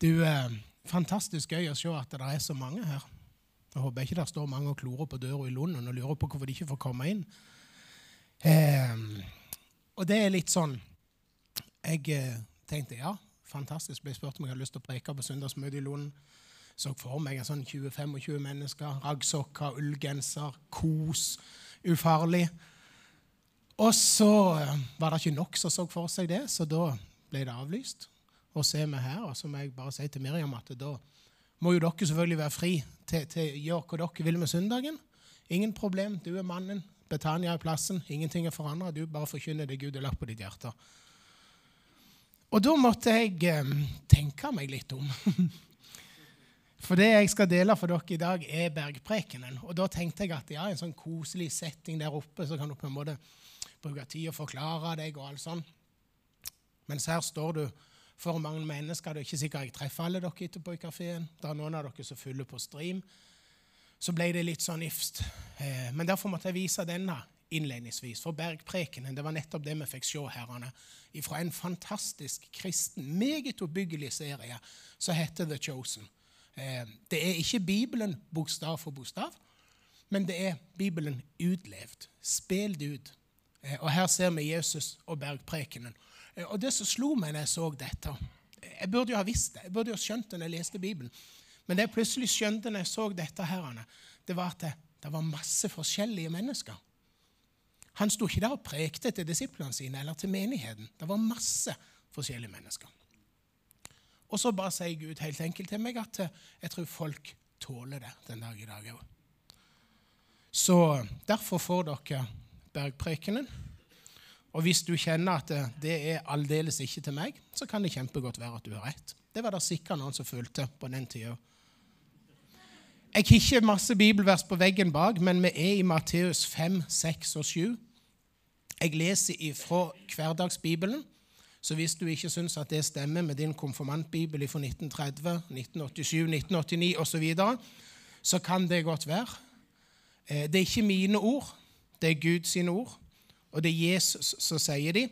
Du, eh, Fantastisk gøy å se at det er så mange her. Jeg håper ikke det står mange og klorer på døra i Lunden og lurer på hvorfor de ikke får komme inn. Eh, og det er litt sånn Jeg eh, tenkte ja, fantastisk. Ble spurt om jeg hadde lyst til å preke på søndagsmøtet i Lunden. Så for meg en sånn 20-25 mennesker. Raggsokker, ullgenser, kos. Ufarlig. Og så eh, var det ikke nok som så for seg det, så da ble det avlyst. Og så er vi her, og så må jeg bare si til Miriam at da må jo dere selvfølgelig være fri til, til å gjøre hva dere vil med søndagen. Ingen problem. Du er mannen. Betania er plassen. Ingenting er forandra. Du bare forkynner det Gud har lagt på ditt hjerte. Og da måtte jeg eh, tenke meg litt om. For det jeg skal dele for dere i dag, er bergprekenen. Og da tenkte jeg at ja, en sånn koselig setting der oppe, så kan du på en måte bruke tid og forklare deg og alt sånn. Mens her står du for mange mennesker. Det er ikke sikkert jeg treffer alle dere etterpå i kafeen. Det er noen av dere som fyller på stream. Så ble det litt sånn ifst. Eh, men derfor måtte jeg vise denne innledningsvis. For bergprekenen det var nettopp det vi fikk se herrene. Fra en fantastisk kristen, meget oppbyggelig serie som heter The Chosen. Eh, det er ikke Bibelen bokstav for bokstav, men det er Bibelen utlevd, spilt ut. Eh, og her ser vi Jesus og bergprekenen. Eh, og det som slo meg når jeg så dette Jeg burde jo ha visst det, jeg burde jo ha skjønt det når jeg leste Bibelen. Men det jeg plutselig skjønte når jeg så dette, her, det var at det, det var masse forskjellige mennesker. Han sto ikke der og prekte til disiplene sine eller til menigheten. Det var masse forskjellige mennesker. Og så bare sier Gud helt enkelt til meg at eh, jeg tror folk tåler det den dag i dag òg. Så derfor får dere bergprekenen. Og hvis du kjenner at det er aldeles ikke til meg, så kan det kjempegodt være at du har rett. Det var det sikkert noen som følte på den tida. Jeg har ikke masse bibelvers på veggen bak, men vi er i Matteus 5, 6 og 7. Jeg leser ifra Hverdagsbibelen, så hvis du ikke syns at det stemmer med din konfirmantbibel fra 1930, 1987, 1989 osv., så, videre, så kan det godt være. Eh, det er ikke mine ord, det er Guds ord. Og det er Jesus som sier de.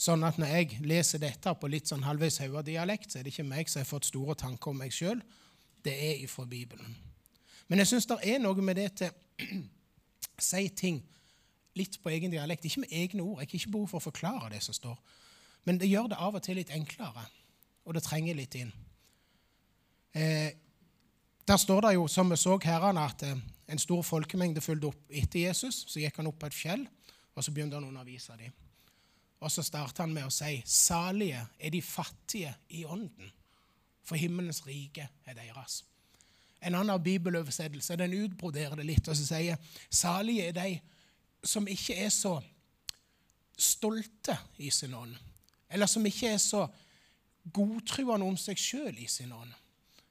Sånn at når jeg leser dette på litt sånn halvveis dialekt, så er det ikke meg som har fått store tanker om meg sjøl. Det er ifra Bibelen. Men jeg syns det er noe med det til å si ting litt på egen dialekt. Ikke med egne ord. Jeg har ikke behov for å forklare det som står. Men det gjør det av og til litt enklere, og det trenger litt inn. Eh, der står det jo, som vi så herrene, at eh, en stor folkemengde fulgte opp etter Jesus. Så gikk han opp på et fjell. Og så begynte han å undervise dem. Og så starter han med å si salige er de fattige i ånden, for himmelens rike er deres. En annen bibeloversettelse den utbroderer det litt og så sier salige er de som ikke er så stolte i sin ånd, eller som ikke er så godtruende om seg sjøl i sin ånd.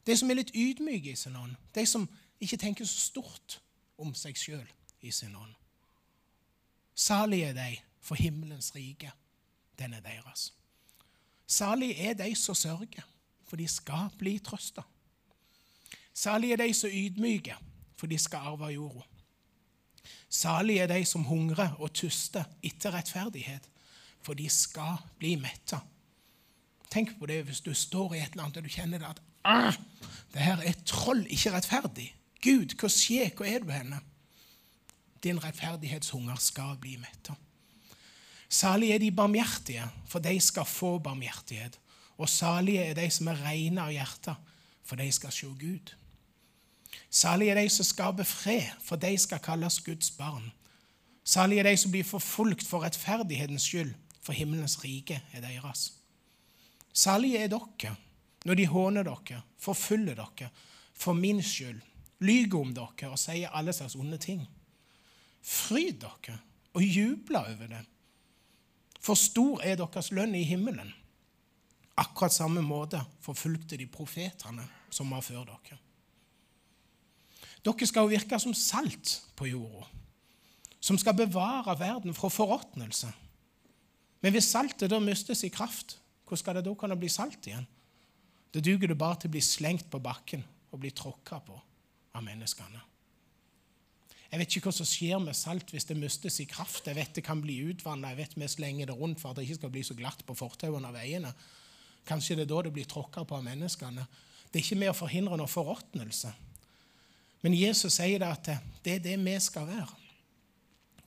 De som er litt ydmyke i sin ånd. De som ikke tenker så stort om seg sjøl i sin ånd. Salige er de, for himmelens rike, den er deres. Salige er de som sørger, for de skal bli trøsta. Salige er de som ydmyker, for de skal arve jorda. Salige er de som hungrer og tuster etter rettferdighet, for de skal bli metta. Tenk på det hvis du står i et eller annet og du kjenner det at ah, det her er troll, ikke rettferdig. Gud, hva skjer? Hvor er du henne? Din rettferdighetshunger skal bli metta. Salige er de barmhjertige, for de skal få barmhjertighet. Og salige er de som er rene av hjerte, for de skal se Gud. Salige er de som skaper fred, for de skal kalles Guds barn. Salige er de som blir forfulgt for rettferdighetens skyld, for himmelens rike er deres. Salige er dere når de håner dere, forfølger dere for min skyld, lyver om dere og sier alle slags onde ting. Fryd dere og juble over det. For stor er deres lønn i himmelen. Akkurat samme måte forfulgte de profetene som var før dere. Dere skal jo virke som salt på jorda, som skal bevare verden fra forråtnelse. Men hvis saltet da mistes i kraft, hvordan skal det da kunne bli salt igjen? Det duger det bare til å bli slengt på bakken og bli tråkka på av menneskene. Jeg vet ikke hva som skjer med salt hvis det mister i kraft. Jeg vet det kan bli utvanna. Jeg vet vi slenger det rundt for at det ikke skal bli så glatt på fortauene og veiene. Kanskje det er da det blir tråkka på av menneskene. Det er ikke med å forhindre noe forråtnelse. Men Jesus sier det at det er det vi skal være.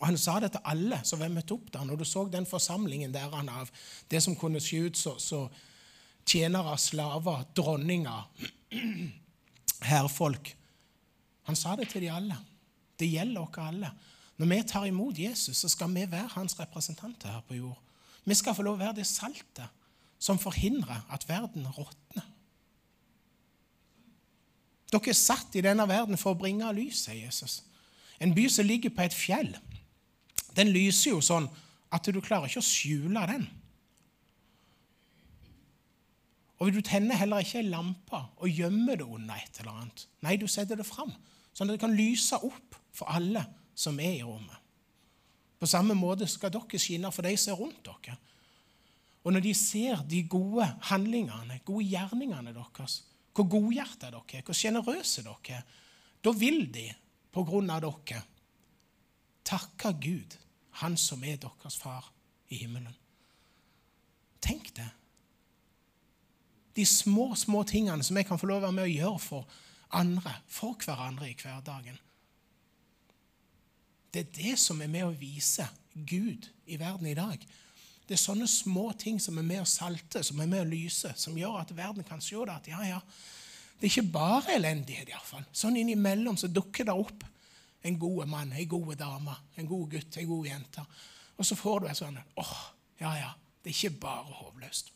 Og Han sa det til alle som var møtt opp der. Når du så den forsamlingen der han av det som kunne se ut så, så tjenere, slaver, dronninger, herrfolk. Han sa det til de alle. Det gjelder oss alle. Når vi tar imot Jesus, så skal vi være hans representanter her på jord. Vi skal få lov å være det saltet som forhindrer at verden råtner. Dere er satt i denne verden for å bringe lys, sier Jesus. En by som ligger på et fjell, den lyser jo sånn at du klarer ikke å skjule den. Og du tenner heller ikke ei lampe og gjemmer det under et eller annet. Nei, du setter det fram, sånn at det kan lyse opp for alle som er i rommet. På samme måte skal dere skinne for de som er rundt dere. Og når de ser de gode handlingene, gode gjerningene deres, hvor godhjerta dere er, hvor sjenerøse dere er, da vil de, på grunn av dere, takke Gud, Han som er deres far i himmelen. Tenk det. De små, små tingene som jeg kan få lov å være med å gjøre for andre, for hverandre i hverdagen. Det er det som er med å vise Gud i verden i dag. Det er sånne små ting som er med å salte, som er med å lyse, som gjør at verden kan se det. At ja, ja, det er ikke bare elendighet, iallfall. Sånn innimellom så dukker det opp en god mann, en god dame, en god gutt, en god jente. Og så får du en sånn åh, ja, ja, det er ikke bare håpløst.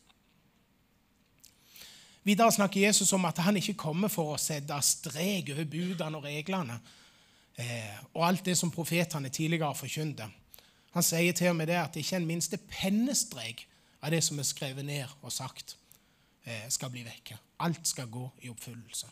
Videre snakker Jesus om at han ikke kommer for å sette strek over budene og reglene eh, og alt det som profetene tidligere forkynte. Han sier til og med det at det ikke er en minste pennestrek av det som er skrevet ned og sagt, eh, skal bli vekke. Alt skal gå i oppfyllelse.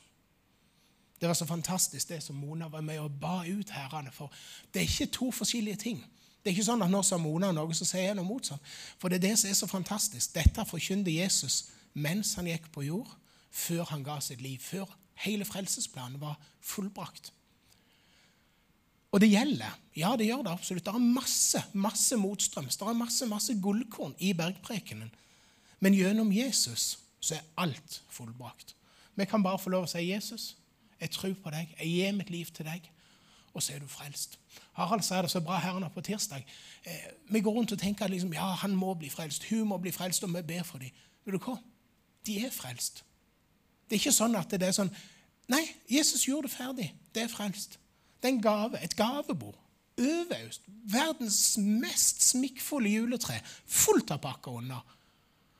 Det var så fantastisk, det som Mona var med og ba ut herrene for. Det er ikke to forskjellige ting. Det er ikke sånn at nå sa Mona noe, så sier jeg noe motsatt. For det er det som er så fantastisk. Dette forkynte Jesus mens han gikk på jord, før han ga sitt liv, før hele frelsesplanen var fullbrakt. Og det gjelder. Ja, det gjør det absolutt. Det er masse masse motstrøms. Det er masse masse gullkorn i bergprekenen. Men gjennom Jesus så er alt fullbrakt. Vi kan bare få lov å si, 'Jesus, jeg tror på deg. Jeg gir mitt liv til deg.' Og så er du frelst. Harald sa det så bra her nå på tirsdag. Eh, vi går rundt og tenker at liksom, ja, han må bli frelst, hun må bli frelst, og vi ber for dem. Vet du hva? De er frelst. Det er ikke sånn at det er sånn Nei, Jesus gjorde det ferdig. Det er frelst. Det er en gave, et gavebord. Øverst. Verdens mest smikkfulle juletre. Fullt av pakker under.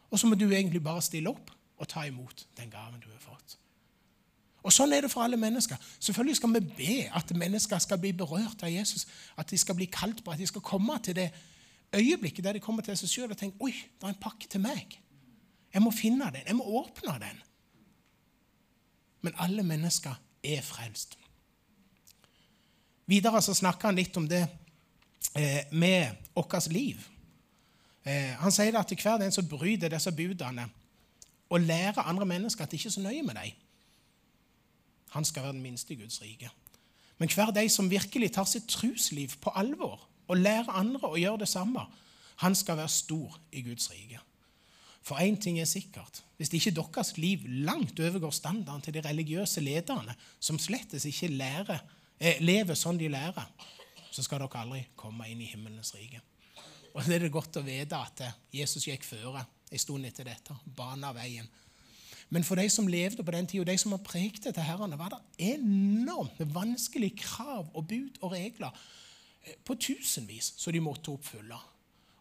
Og så må du egentlig bare stille opp og ta imot den gaven du har fått. Og Sånn er det for alle mennesker. Selvfølgelig skal vi be at mennesker skal bli berørt av Jesus. At de skal bli kalt på, at de skal komme til det øyeblikket der de kommer til seg sjøl og tenker oi, det er en pakke til meg. Jeg må finne den. Jeg må åpne den. Men alle mennesker er frelst. Videre så snakker han litt om det eh, med vårt liv. Eh, han sier at hver den som bryter disse budene og lærer andre mennesker at de ikke er så nøye med dem, han skal være den minste i Guds rike. Men hver de som virkelig tar sitt trusliv på alvor og lærer andre å gjøre det samme, han skal være stor i Guds rike. For én ting er sikkert. Hvis ikke deres liv langt overgår standarden til de religiøse lederne, som slettes ikke lærer, lever sånn de lærer, så skal dere aldri komme inn i himmelens rike. Og det er det godt å vite at eh, Jesus gikk føre en stund etter dette, bana veien. Men for de som levde på den tida, de som har preget til herrene, var det enormt vanskelige krav og bud og regler eh, på tusenvis som de måtte oppfylle.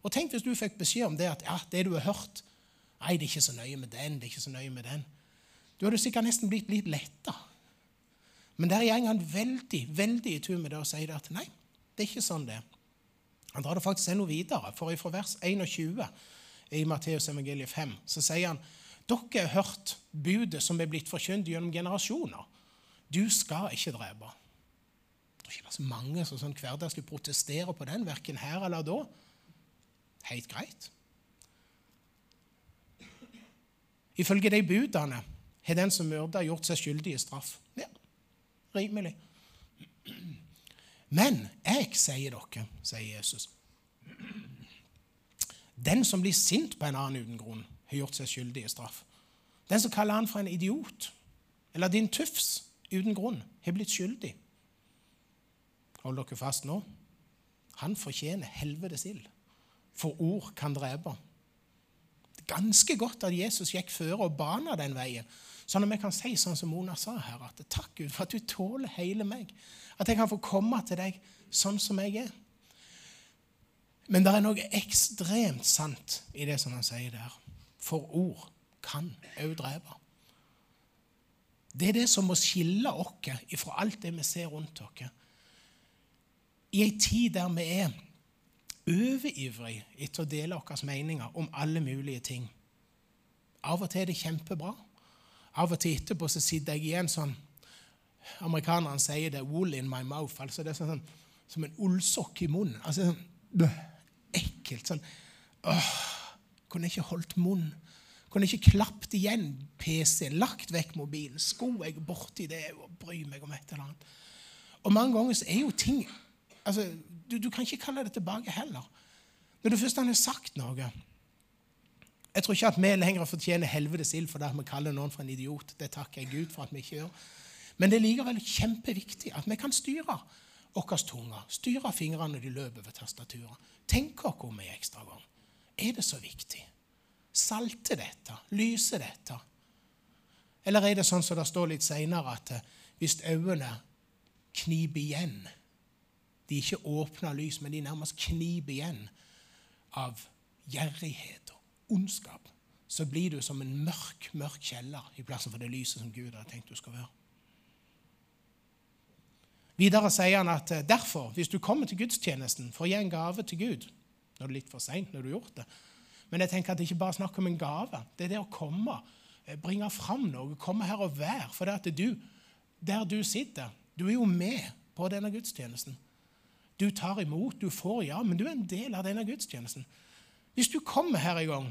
Og tenk hvis du fikk beskjed om det at ja, det du har hørt, Nei, det er ikke så nøye med den. det er ikke så nøye med den. Du hadde sikkert nesten blitt litt letta. Men der går han veldig veldig i tur med det og sier at nei, det er ikke sånn det Han drar det faktisk enda videre, for fra vers 21 i Matteus evangeliet 5 så sier han dere har hørt budet som er blitt forkynt gjennom generasjoner. Du skal ikke drepe. Det er ikke så mange som sånn hverdagslig protesterer på den, verken her eller da. Helt greit. Ifølge de budene har den som myrder, gjort seg skyldig i straff. Rimelig. Men jeg sier dere, sier Jesus Den som blir sint på en annen uten grunn, har gjort seg skyldig i straff. Den som kaller han for en idiot, eller din tufs, uten grunn, har blitt skyldig. Hold dere fast nå. Han fortjener helvetes ild, for ord kan drepe. Ganske godt at Jesus gikk føre og bana den veien, sånn at vi kan si sånn som Mona sa her, at takk Gud for at du tåler hele meg. At jeg kan få komme til deg sånn som jeg er. Men det er noe ekstremt sant i det som han sier der. For ord kan òg drepe. Det er det som må skille oss fra alt det vi ser rundt oss. I ei tid der vi er overivrige etter å dele våre meninger om alle mulige ting. Av og til er det kjempebra. Av og til etterpå så sitter jeg igjen sånn Amerikanerne sier det 'wool in my mouth'. altså Det er sånn, sånn som en ullsokk i munnen. altså sånn, bøh, Ekkelt. sånn, åh, Kunne ikke holdt munn? Kunne ikke klappet igjen PC, lagt vekk mobilen? Skulle jeg borti det og bry meg om et eller annet? Og mange ganger så er jo ting altså, du, du, kan ikke kalle det tilbake heller. Når du først har sagt noe Jeg tror ikke at vi lenger fortjener helvetes ild for det vi kaller noen for en idiot. Det takker jeg Gud for at vi ikke gjør. Men det er likevel kjempeviktig at vi kan styre våre tunger, styre fingrene når de løper over tastaturet. Tenk oss om en ekstra gang. Er det så viktig? Salte dette? Lyse dette? Eller er det sånn som det står litt seinere, at eh, hvis øynene kniper igjen De ikke åpner lys, men de nærmest kniper igjen av gjerrighet og ondskap, så blir du som en mørk, mørk kjeller i plassen for det lyset som Gud har tenkt du skal være. Videre sier han at eh, derfor, hvis du kommer til gudstjenesten for å gi en gave til Gud Nå er det litt for seint når du har gjort det, men jeg tenker at det ikke bare er snakk om en gave. Det er det å komme, eh, bringe fram noe, komme her og være. For det at du, der du sitter, du er jo med på denne gudstjenesten. Du tar imot, du får, ja, men du er en del av denne gudstjenesten. Hvis du kommer her en gang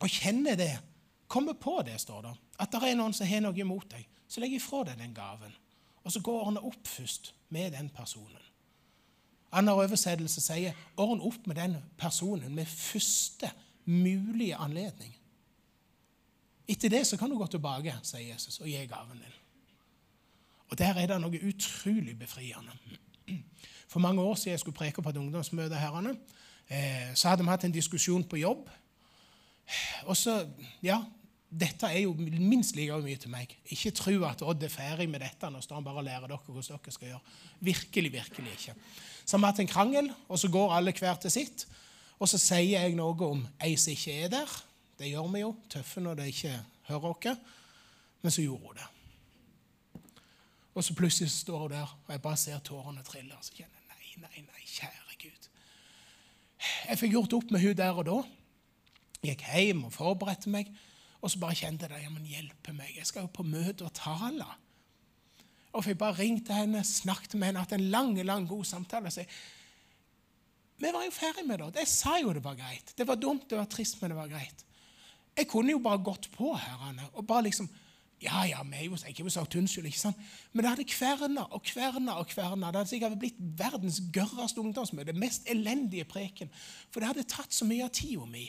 og kjenner det, kommer på det, står det, at det er noen som har noe imot deg, så legg ifra deg den gaven. Og så gå og ordne opp først med den personen. Annen oversettelse sier 'ordn opp med den personen med første mulige anledning'. Etter det så kan du gå tilbake, sier Jesus, og gi gaven din. Og Der er det noe utrolig befriende. For mange år siden jeg skulle preke på et ungdomsmøte herrene, så hadde vi hatt en diskusjon på jobb. Og så, ja, dette er jo minst like mye til meg. Ikke tro at Odd er ferdig med dette. Nå står han bare og lærer dere hvordan dere skal gjøre. Virkelig, virkelig ikke. Så har vi hatt en krangel, og så går alle hver til sitt. Og så sier jeg noe om ei som ikke er der. Det gjør vi jo, tøffe når de ikke hører oss. Men så gjorde hun det. Og så plutselig står hun der, og jeg bare ser tårene trille. Og så kjenner jeg nei, nei, nei, kjære. Jeg fikk gjort opp med hun der og da. Gikk hjem og forberedte meg. Og så bare kjente jeg ja, men hjelpe meg, jeg skal jo på møte og tale. Og jeg bare ringte henne, snakket med henne, hatt en lang, lang, god samtale. Så vi var jo ferdig med det. Jeg sa jo det var greit. Det var dumt, det var trist, men det var greit. Jeg kunne jo bare gått på herrene og bare liksom Ja, ja, vi er jo ikke sagt unnskyld, ikke sant? Men det hadde kverna og kverna og kverna. Det hadde sikkert blitt verdens gørreste ungdomsmøte. Det mest elendige preken. For det hadde tatt så mye av tida mi.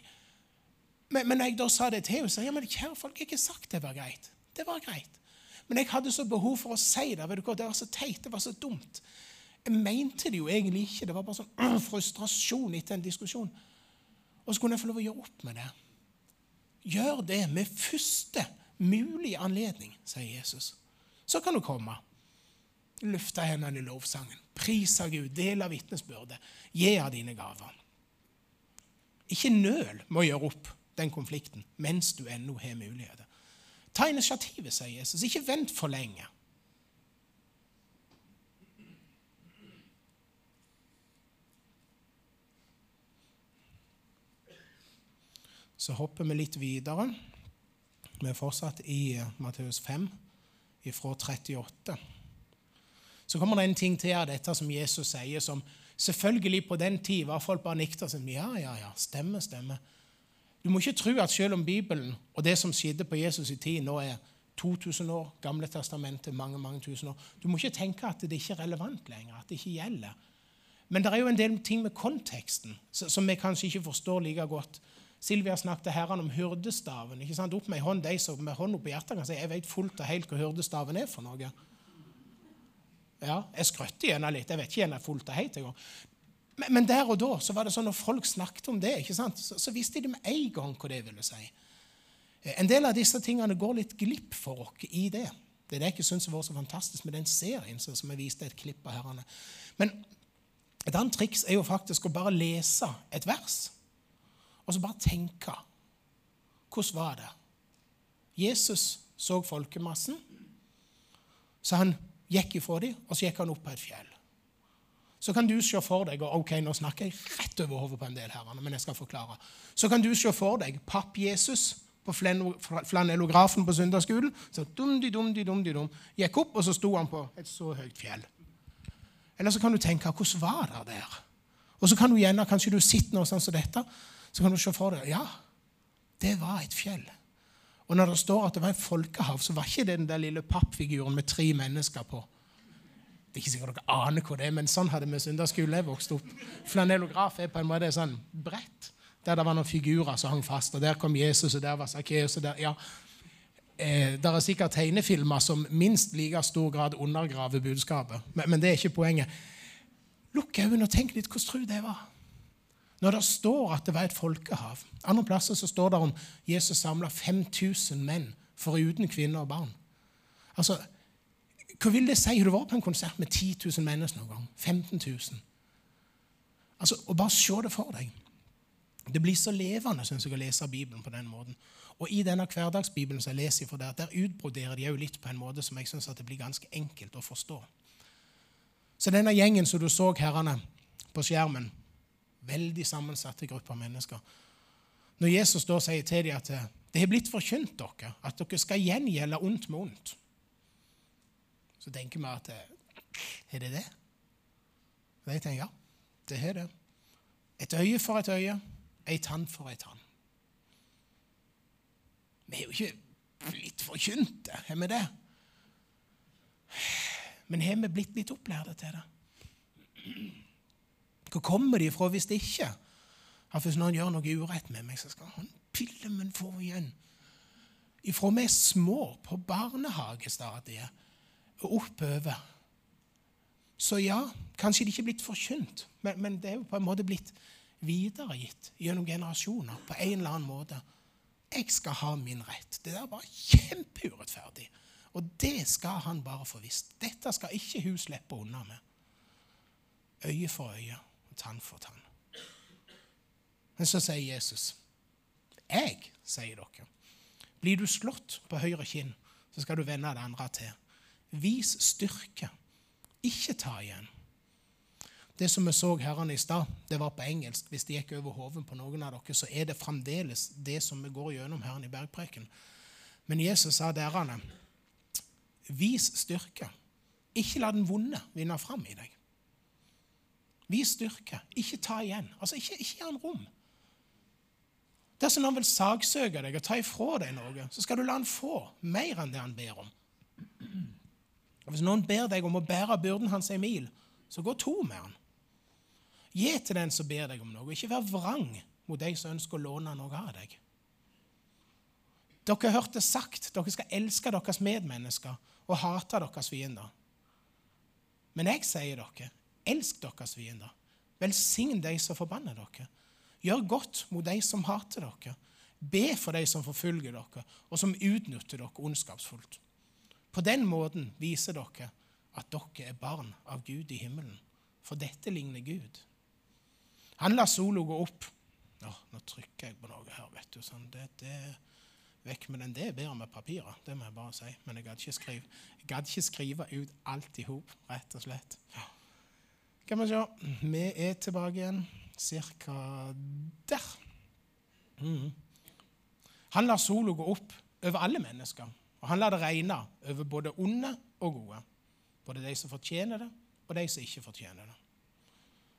Men, men jeg da sa det til henne, sa ja, men kjære folk, jeg har ikke sagt det var greit. Det var greit. Men jeg hadde så behov for å si det. vet du hva, Det var så teit, det var så dumt. Jeg mente det jo egentlig ikke. Det var bare sånn frustrasjon etter en diskusjon. Og så kunne jeg få lov å gjøre opp med det. Gjør det med første mulige anledning, sier Jesus. Så kan du komme. Løfte hendene i lovsangen. Prise Gud. Del av vitnesbyrdet. Gi av dine gaver. Ikke nøl med å gjøre opp den konflikten mens du ennå har muligheter. Ta initiativet, sier Jesus. Ikke vent for lenge. Så hopper vi litt videre. Vi er fortsatt i eh, Matteus 5, ifra 38. Så kommer det en ting til av dette som Jesus sier, som selvfølgelig på den tid var folk bare nikta som ja, ja, ja, stemme, stemme. Du må ikke tro at selv om Bibelen og det som skjedde på Jesus' i tid, nå er 2000 år, Gamle testamentet mange mange tusen år Du må ikke tenke at det ikke er relevant lenger, at det ikke gjelder. Men det er jo en del ting med konteksten som vi kanskje ikke forstår like godt Silvia snakket herren om hyrdestaven. ikke sant? Opp med hånd, De som med hånd opp i hjertet kan si jeg vet fullt og helt hva hyrdestaven er for noe. Ja, Jeg skrøtter gjerne litt. Jeg vet ikke gjerne fullt og helt engang. Men, men der og da så var det sånn når folk snakket om det, ikke sant? Så, så visste de med en gang hva det ville si. En del av disse tingene går litt glipp for oss i det. Det er det jeg syns var så fantastisk med den serien som jeg viste et klipp av herrene. Men et annet triks er jo faktisk å bare lese et vers, og så bare tenke. Hvordan var det? Jesus så folkemassen, så han gikk ifra dem, og så gikk han opp på et fjell. Så kan du se for deg og ok, Nå snakker jeg rett over hodet på en del herrene, men jeg skal forklare. Så kan du se for deg papp-Jesus på flanellografen på søndagsskolen. Så dum-di-dum-di-dum-di-dum. Gikk opp, og så sto han på et så høyt fjell. Eller så kan du tenke hvordan var det der? Og så kan du gjerne, Kanskje du sitter noe sånn som dette, så kan du se for deg ja, det var et fjell. Og når det står at det var et folkehav, så var ikke det den der lille pappfiguren med tre mennesker på. Det er ikke sikkert dere aner hva det er, men sånn hadde vi søndagsskole jeg vokste opp. Flanellograf er på en måte sånn brett der det var noen figurer som hang fast. og Der kom Jesus, og der var Sakkeus. Ja. Eh, det er sikkert tegnefilmer som minst like stor grad undergraver budskapet. Men, men det er ikke poenget. Lukk øynene og tenk litt hvordan tror det var. Når det står at det var et folkehav Andre plasser så står det om Jesus samla 5000 menn, foruten kvinner og barn. Altså, Hva vil det si? Har du vært på en konsert med 10 000 mennesker noen gang? 15 000? Altså, og Bare se det for deg. Det blir så levende synes jeg, å lese Bibelen på den måten. Og I denne hverdagsbibelen som jeg leser for der, der utbroderer de jo litt på en måte som jeg synes det blir ganske enkelt å forstå. Så denne gjengen som du så herrene på skjermen, veldig sammensatte grupper mennesker Når Jesus da sier til dem at det har blitt forkynt dere at dere skal gjengjelde ondt med ondt, så tenker vi at er det det? Og jeg tenker ja, det er det. Et øye for et øye, ei tann for ei tann. Vi er jo ikke blitt forkynte, er vi det? Men har vi blitt litt opplærte til det? Hvor kommer de ifra hvis det ikke? At hvis noen gjør noe urett med meg, så skal han pillemmen få igjen. Ifra vi er små, på barnehagestadiet og oppover. Så ja, kanskje det ikke er blitt forkynt, men, men det er jo på en måte blitt videregitt gjennom generasjoner på en eller annen måte. Jeg skal ha min rett. Det der var kjempeurettferdig. Og det skal han bare få visst. Dette skal ikke hun slippe unna med. Øye for øye tann for tann. Men så sier Jesus, 'Jeg', sier dere. Blir du slått på høyre kinn, så skal du vende det andre til. Vis styrke. Ikke ta igjen. Det som vi så herrene i stad, det var på engelsk. Hvis det gikk over hodet på noen av dere, så er det fremdeles det som vi går gjennom her i bergpreken. Men Jesus sa dere, vis styrke. Ikke la den vonde vinne fram i deg. Vis styrke. Ikke ta igjen. Altså, Ikke, ikke gi han rom. Dersom noen vil saksøke deg og ta ifra deg noe, så skal du la han få mer enn det han ber om. Og Hvis noen ber deg om å bære byrden hans en mil, så gå to med han. Gi til den som ber deg om noe. Ikke vær vrang mot de som ønsker å låne noe av deg. Dere har hørt det sagt dere skal elske deres medmennesker og hate deres fiender. Men jeg sier dere, elsk deres fiender. Velsign de som forbanner dere. Gjør godt mot de som hater dere. Be for de som forfølger dere, og som utnytter dere ondskapsfullt. På den måten viser dere at dere er barn av Gud i himmelen. For dette ligner Gud. Han lar sola gå opp. Nå, nå trykker jeg på noe her, vet du. Sånn, det, det, vekk med den. Det er bedre med papirer, det må jeg bare si. Men jeg gadd ikke, skrive, ikke skrive ut alt i hop, rett og slett. Ja. Kan vi se. Vi er tilbake igjen cirka der. Mm. Han lar sola gå opp over alle mennesker. Og han lar det regne over både onde og gode. Både de som fortjener det, og de som ikke fortjener det.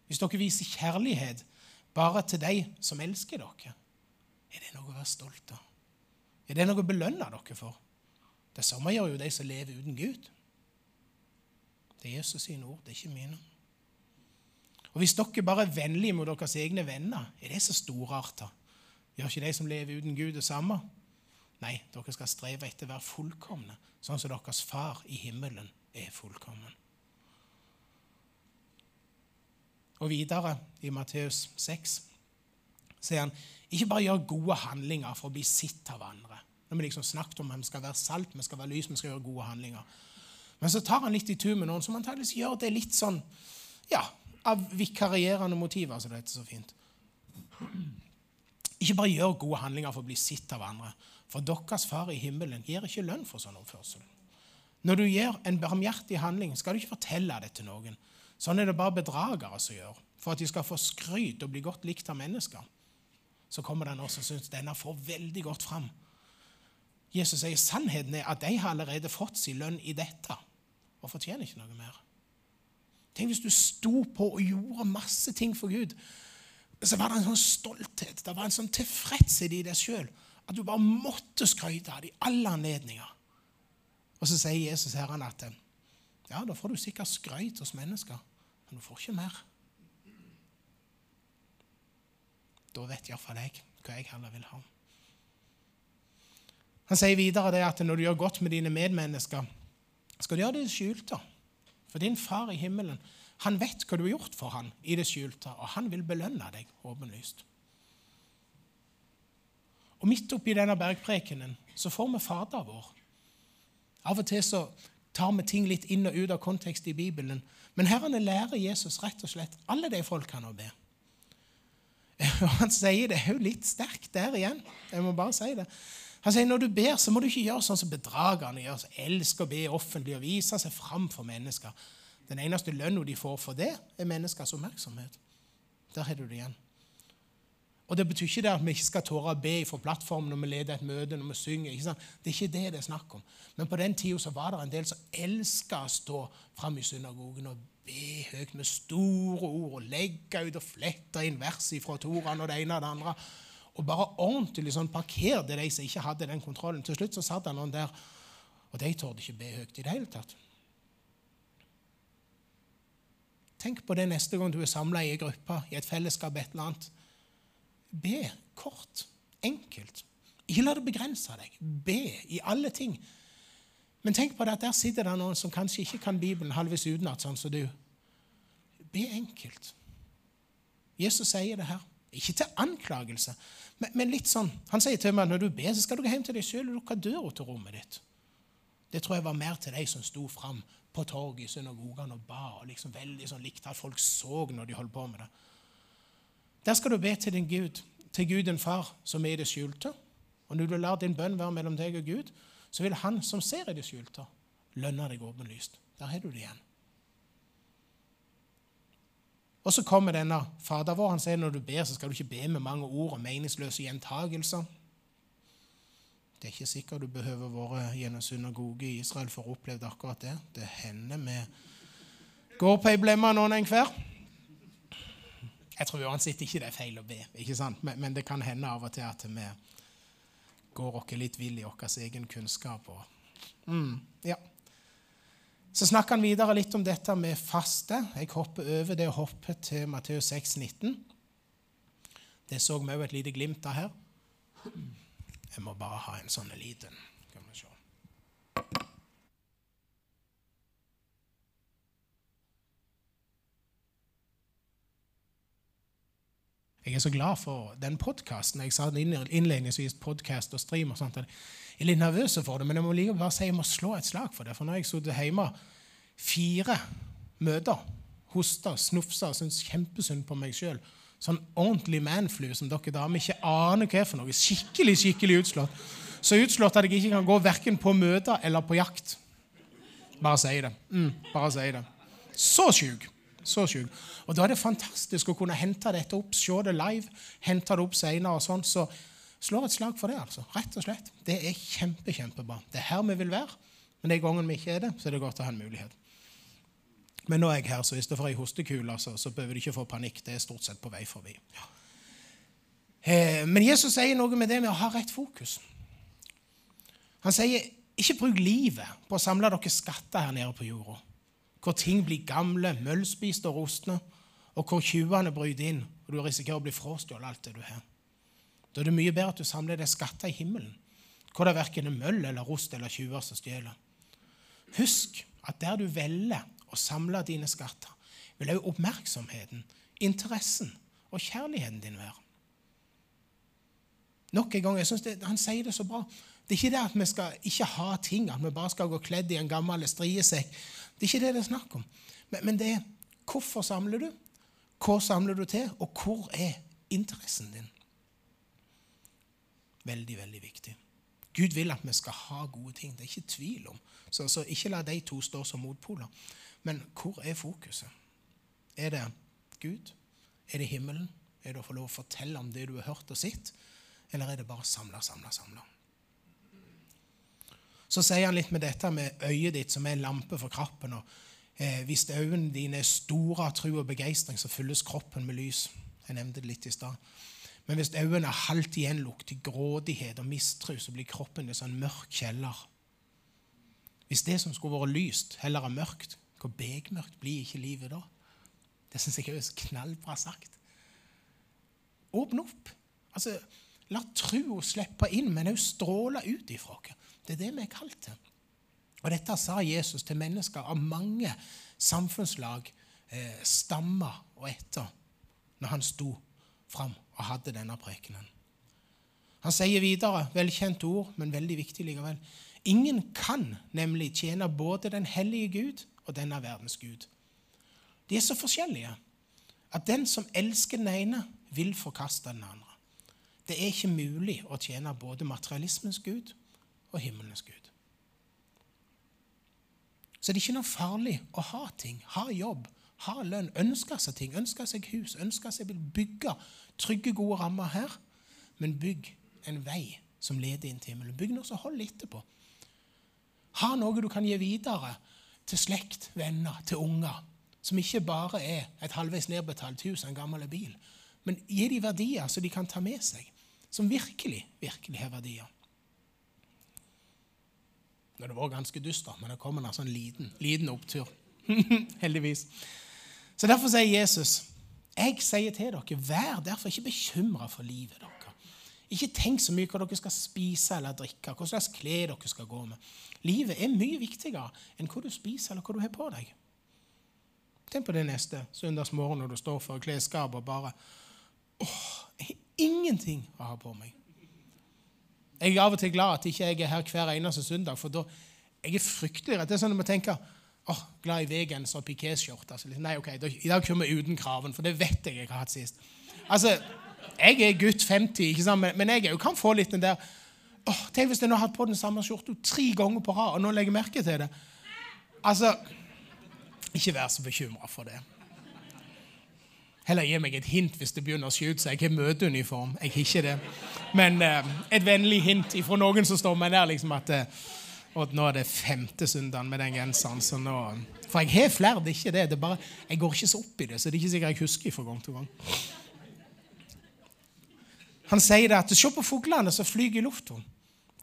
Hvis dere viser kjærlighet bare til de som elsker dere, er det noe å være stolt av? Er det noe å belønne dere for? Det samme gjør jo de som lever uten Gud. Det er Jesus sine ord, det er ikke mine. Og Hvis dere bare er vennlige mot deres egne venner, er det så storarta? Gjør ikke de som lever uten Gud, det samme? Nei, dere skal streve etter å være fullkomne, sånn som deres far i himmelen er fullkommen. Og videre i Matteus 6 sier han ikke bare gjør gode handlinger for å bli sitt av andre. Når vi liksom snakket om at vi skal være salt, vi skal være lys, vi skal gjøre gode handlinger. Men så tar han litt i tur med noen som antakeligvis gjør det litt sånn ja, av vikarierende motiver, som det heter så fint. Ikke bare gjør gode handlinger for å bli sett av andre. For deres far i himmelen gir ikke lønn for sånn oppførsel. Når du gjør en barmhjertig handling, skal du ikke fortelle det til noen. Sånn er det bare bedragere som gjør, for at de skal få skryt og bli godt likt av mennesker. Så kommer det noen som syns denne får veldig godt fram. Jesus sier sannheten er at de har allerede fått sin lønn i dette og fortjener ikke noe mer. Tenk hvis du sto på og gjorde masse ting for Gud. Så var det en sånn stolthet, det var en sånn tilfredshet i deg sjøl at du bare måtte skryte av det i alle anledninger. Og så sier Jesus her at ja, da får du sikkert skryt hos mennesker, men du får ikke mer. Da vet iallfall jeg hva jeg heller vil ha. Han sier videre det at når du gjør godt med dine medmennesker, skal du gjøre det skjulte. For din far i himmelen han vet hva du har gjort for han i det skjulte, og han vil belønne deg åpenlyst. Og midt oppi denne bergprekenen så får vi Fader vår. Av og til så tar vi ting litt inn og ut av kontekst i Bibelen. Men herrene lærer Jesus rett og slett alle de folkene å be. Og han sier det er jo litt sterkt der igjen. Jeg må bare si det. Han sier når du ber, så må du ikke gjøre sånn som bedragerne gjør. Så elsker å be offentlig og vise seg fram for mennesker. Den eneste lønna de får for det, er menneskers oppmerksomhet. Der har du det igjen. Og Det betyr ikke det at vi ikke skal tåre å be fra plattformen når vi leder et møte, når vi synger. ikke sant? Det er ikke det det er snakk om. Men på den tida var det en del som elska å stå fram i synagogen og be høyt med store ord og legge ut og flette inn vers fra Toran og det ene og det andre. Og bare ordentlig sånn parkerte de som ikke hadde den kontrollen. Til slutt så satt det noen der, og de torde ikke be høyt i det hele tatt. Tenk på det neste gang du er samla i en gruppe, i et fellesskap, et eller annet Be kort, enkelt. Ikke la det begrense deg. Be i alle ting. Men tenk på det at der sitter det noen som kanskje ikke kan Bibelen halvveis utenat, sånn som du. Be enkelt. Jesus sier det her. Ikke til anklagelse, men, men, litt sånn. Han sier til meg når du ber, så skal du gå hjem til deg sjøl og lukke døra til rommet ditt. Det tror jeg var mer til de som sto fram på torget i synagogene og ba og liksom veldig sånn likte at folk så når de holdt på med det. Der skal du be til din Gud, til Gud din far, som er i det skjulte. Og når du lar din bønn være mellom deg og Gud, så vil Han som ser i det skjulte, lønne deg åpenlyst. Der har du det igjen. Og så kommer denne Fader vår. Han sier når du ber, så skal du ikke be med mange ord og meningsløse gjentagelser. Det er ikke sikkert du behøver være gjennom synagoge i Israel for å oppleve akkurat det. Det hender vi går på ei blemme noen enhver. Jeg tror uansett ikke det er feil å be, ikke sant? Men, men, det kan hende av og til at vi går oss litt vill i vår egen kunnskap. Og, mm, ja. Så snakker han videre litt om dette med faste. Jeg hopper over det hoppet til Matteus 6, 19. Det så vi òg et lite glimt av her. Jeg må bare ha en sånn liten. Skal vi se. Jeg er så glad for den podkasten. Jeg sa innledningsvis podkast og stream. og sånt. Jeg er litt nervøs for det, men jeg må likevel bare si jeg må slå et slag for det. For nå har jeg sittet hjemme fire møter, hosta, snufsa syntes kjempesynd på meg sjøl. Sånn ordentlig manflu som dere damer ikke aner hva er for noe. Skikkelig skikkelig utslått. Så utslått at jeg ikke kan gå verken på møter eller på jakt. Bare si det. Mm, bare si det. Så sjuk. Så sjuk. Og Da er det fantastisk å kunne hente dette opp, se det live, hente det opp senere. og sånn, Så slår et slag for det. altså, rett og slett. Det er kjempe, kjempebra. Det er her vi vil være. Men de gangene vi ikke er det, så er det godt å ha en mulighet. Men nå er jeg her, så får ei hostekule, så, så behøver du ikke få panikk. Det er stort sett på vei forbi. Ja. Eh, men Jesus sier noe med det med å ha rett fokus. Han sier ikke bruk livet på å samle dere skatter her nede på jorda hvor ting blir gamle, møllspiste og rustne, og hvor tjuvene bryter inn, og du risikerer å bli frastjålet alt det du har. Da er det mye bedre at du samler deg skatter i himmelen, hvor det verken er møll eller rost eller tjuver som stjeler. Husk at der du velger å samle dine skatter, vil også oppmerksomheten, interessen og kjærligheten din være. Nok en gang, jeg synes det, Han sier det så bra. Det er ikke det at vi skal ikke ha ting, at vi bare skal gå kledd i en gammel striesekk. Det er ikke det det er snakk om. Men, men det er hvorfor samler du, hva samler du til, og hvor er interessen din? Veldig, veldig viktig. Gud vil at vi skal ha gode ting. Det er ikke tvil om. Så, så ikke la de to stå som motpoler. Men hvor er fokuset? Er det Gud? Er det himmelen? Er det å få lov å fortelle om det du har hørt og sett? Eller er det bare samla, samla, samla? Så sier han litt med dette med øyet ditt som er lampe for kroppen. og eh, Hvis øynene dine er store av tro og begeistring, så fylles kroppen med lys. Jeg nevnte det litt i stad. Men hvis øynene er halvt gjenlukt i grådighet og mistro, så blir kroppen en sånn mørk kjeller. Hvis det som skulle vært lyst, heller er mørkt, hvor begmørkt blir ikke livet da? Det syns jeg er knallbra sagt. Åpne opp. Altså, La trua slippe inn, men òg stråle ut ifra oss. Det er det vi er kalt til. Og Dette sa Jesus til mennesker av mange samfunnslag, eh, stammer og etter, når han sto fram og hadde denne prekenen. Han sier videre, velkjent ord, men veldig viktig likevel. Ingen kan nemlig tjene både den hellige Gud og denne verdens Gud. De er så forskjellige at den som elsker den ene, vil forkaste den andre. Det er ikke mulig å tjene både materialismens Gud og himmelens Gud. Så det er ikke noe farlig å ha ting, ha jobb, ha lønn, ønske seg ting, ønske seg hus, ønske seg bygge trygge, gode rammer her, men bygg en vei som leder inn til himmelen. Bygg noe som holder etterpå. Ha noe du kan gi videre til slekt, venner, til unger, som ikke bare er et halvveis nedbetalt hus og en gammel bil, men gi dem verdier så de kan ta med seg som virkelig, virkelig har verdier. Det var ganske dystert, men det kommer en sånn liten, liten opptur. Heldigvis. Så Derfor sier Jesus jeg sier til dere, vær derfor ikke bekymra for livet deres. Ikke tenk så mye hva dere skal spise eller drikke, hva slags klær dere skal gå med. Livet er mye viktigere enn hva du spiser eller hva du har på deg. Tenk på det neste søndagsmorgen når du står for klesskapet og bare åh, jeg ingenting å ha på meg. Jeg er av og til glad at ikke jeg er her hver eneste søndag, for da jeg er fryktelig redd. Det er sånn at man tenker åh, glad i V-genser og pikéskjorte. Altså, nei, ok, I dag kommer vi uten kraven, for det vet jeg jeg har hatt sist. Altså, Jeg er gutt 50, ikke sant? men jeg jo kan få litt den der åh, Tenk hvis jeg nå har hatt på den samme skjorta tre ganger på rad, og nå legger jeg merke til det. Altså, Ikke vær så bekymra for det. Heller gi meg et hint hvis det begynner å skyte seg. Jeg har møteuniform. Jeg har ikke det. Men eh, et vennlig hint fra noen som står meg der, liksom at eh, og nå er det femte søndagen med den genseren. så nå... For jeg har flere, det er ikke det. bare, jeg går ikke så opp i det, så det er ikke sikkert jeg husker fra gang til gang. Han sier det at se på fuglene som flyr i lufta.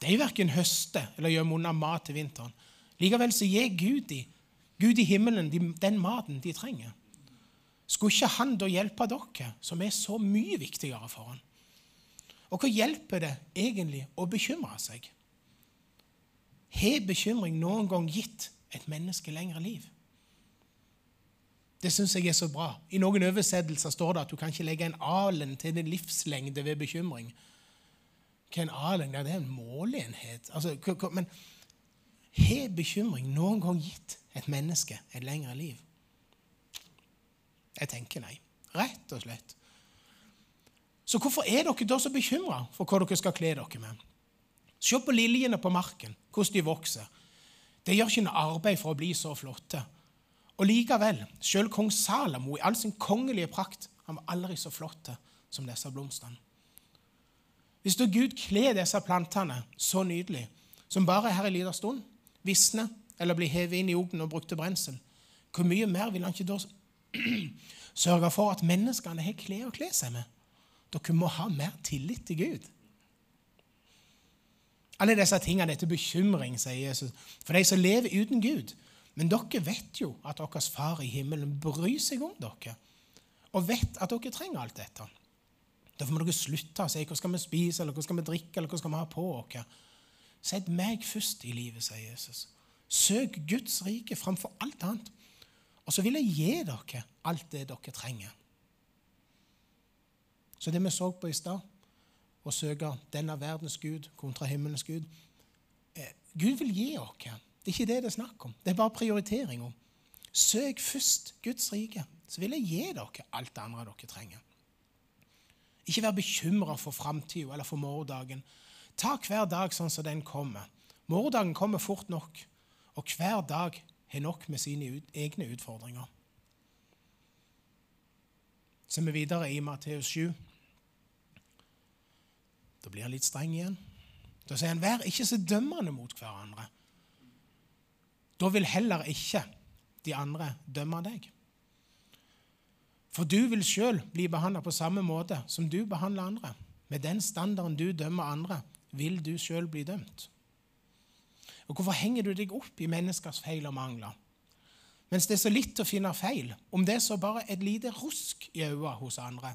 De verken høster eller gjør unna mat til vinteren. Likevel så gir Gud, de, Gud i himmelen de, den maten de trenger. Skulle ikke han da hjelpe dere, som er så mye viktigere for han? Og hva hjelper det egentlig å bekymre seg? Har bekymring noen gang gitt et menneske lengre liv? Det syns jeg er så bra. I noen oversettelser står det at du kan ikke legge en alen til din livslengde ved bekymring. Hva er en alen? Ja, det er en måleenhet. Altså, men har bekymring noen gang gitt et menneske et lengre liv? Jeg tenker nei. Rett og slett. Så hvorfor er dere da så bekymra for hva dere skal kle dere med? Se på liljene på marken, hvordan de vokser. De gjør ikke noe arbeid for å bli så flotte. Og likevel, selv kong Salomo i all sin kongelige prakt, han var aldri så flott som disse blomstene. Hvis da Gud kler disse plantene så nydelig, som bare er her en liten stund, visner eller blir hevet inn i ovnen og brukt til brensel, hvor mye mer vil han ikke da Sørge for at menneskene har klær å kle seg med. Dere må ha mer tillit til Gud. Alle disse tingene er til bekymring, sier Jesus, for de som lever uten Gud. Men dere vet jo at deres far i himmelen bryr seg om dere, og vet at dere trenger alt dette. Derfor må dere slutte å si hva skal vi spise, eller hva skal vi drikke, eller hva skal vi ha på oss. Sett meg først i livet, sier Jesus. Søk Guds rike framfor alt annet. Og så vil jeg gi dere alt det dere trenger. Så det vi så på i stad, å søke denne verdens Gud kontra himmelens Gud eh, Gud vil gi oss. Det er ikke det det er snakk om. Det er bare prioriteringa. Søk først Guds rike, så vil jeg gi dere alt det andre dere trenger. Ikke vær bekymra for framtida eller for morgendagen. Ta hver dag sånn som den kommer. Morgendagen kommer fort nok, og hver dag har nok med sine egne utfordringer. Så er vi videre i Matteus 7. Da blir han litt streng igjen. Da sier han, 'Vær ikke så dømmende mot hverandre.' Da vil heller ikke de andre dømme deg. For du vil sjøl bli behandla på samme måte som du behandler andre. Med den standarden du dømmer andre, vil du sjøl bli dømt. Og Hvorfor henger du deg opp i menneskers feil og mangler? Mens det er så litt å finne feil, om det er så bare et lite rusk i øynene hos andre,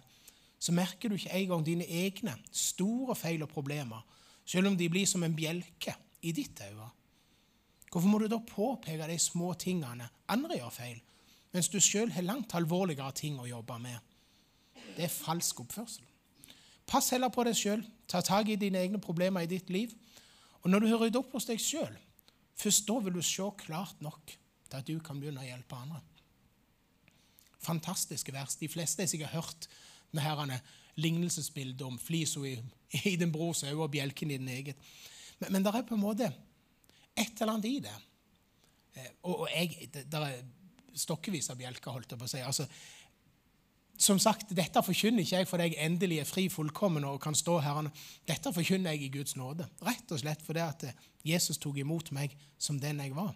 så merker du ikke engang dine egne store feil og problemer, selv om de blir som en bjelke i ditt øye. Hvorfor må du da påpeke de små tingene andre gjør feil, mens du sjøl har langt alvorligere ting å jobbe med? Det er falsk oppførsel. Pass heller på deg sjøl. Ta tak i dine egne problemer i ditt liv. Og når du har ryddet opp hos deg sjøl, først da vil du se klart nok til at du kan begynne å hjelpe andre. Fantastiske vers. De fleste har sikkert hørt herrene lignelsesbildet om flisa i, i din brors øye og bjelken i din eget. Men, men det er på en måte et eller annet i det. Eh, og, og jeg, det, det er stokkevis av bjelker, holdt jeg på å si. Altså, som sagt, Dette forkynner ikke jeg fordi jeg endelig er fri, fullkommen og kan stå her. Dette forkynner jeg i Guds nåde. Rett og slett fordi at Jesus tok imot meg som den jeg var.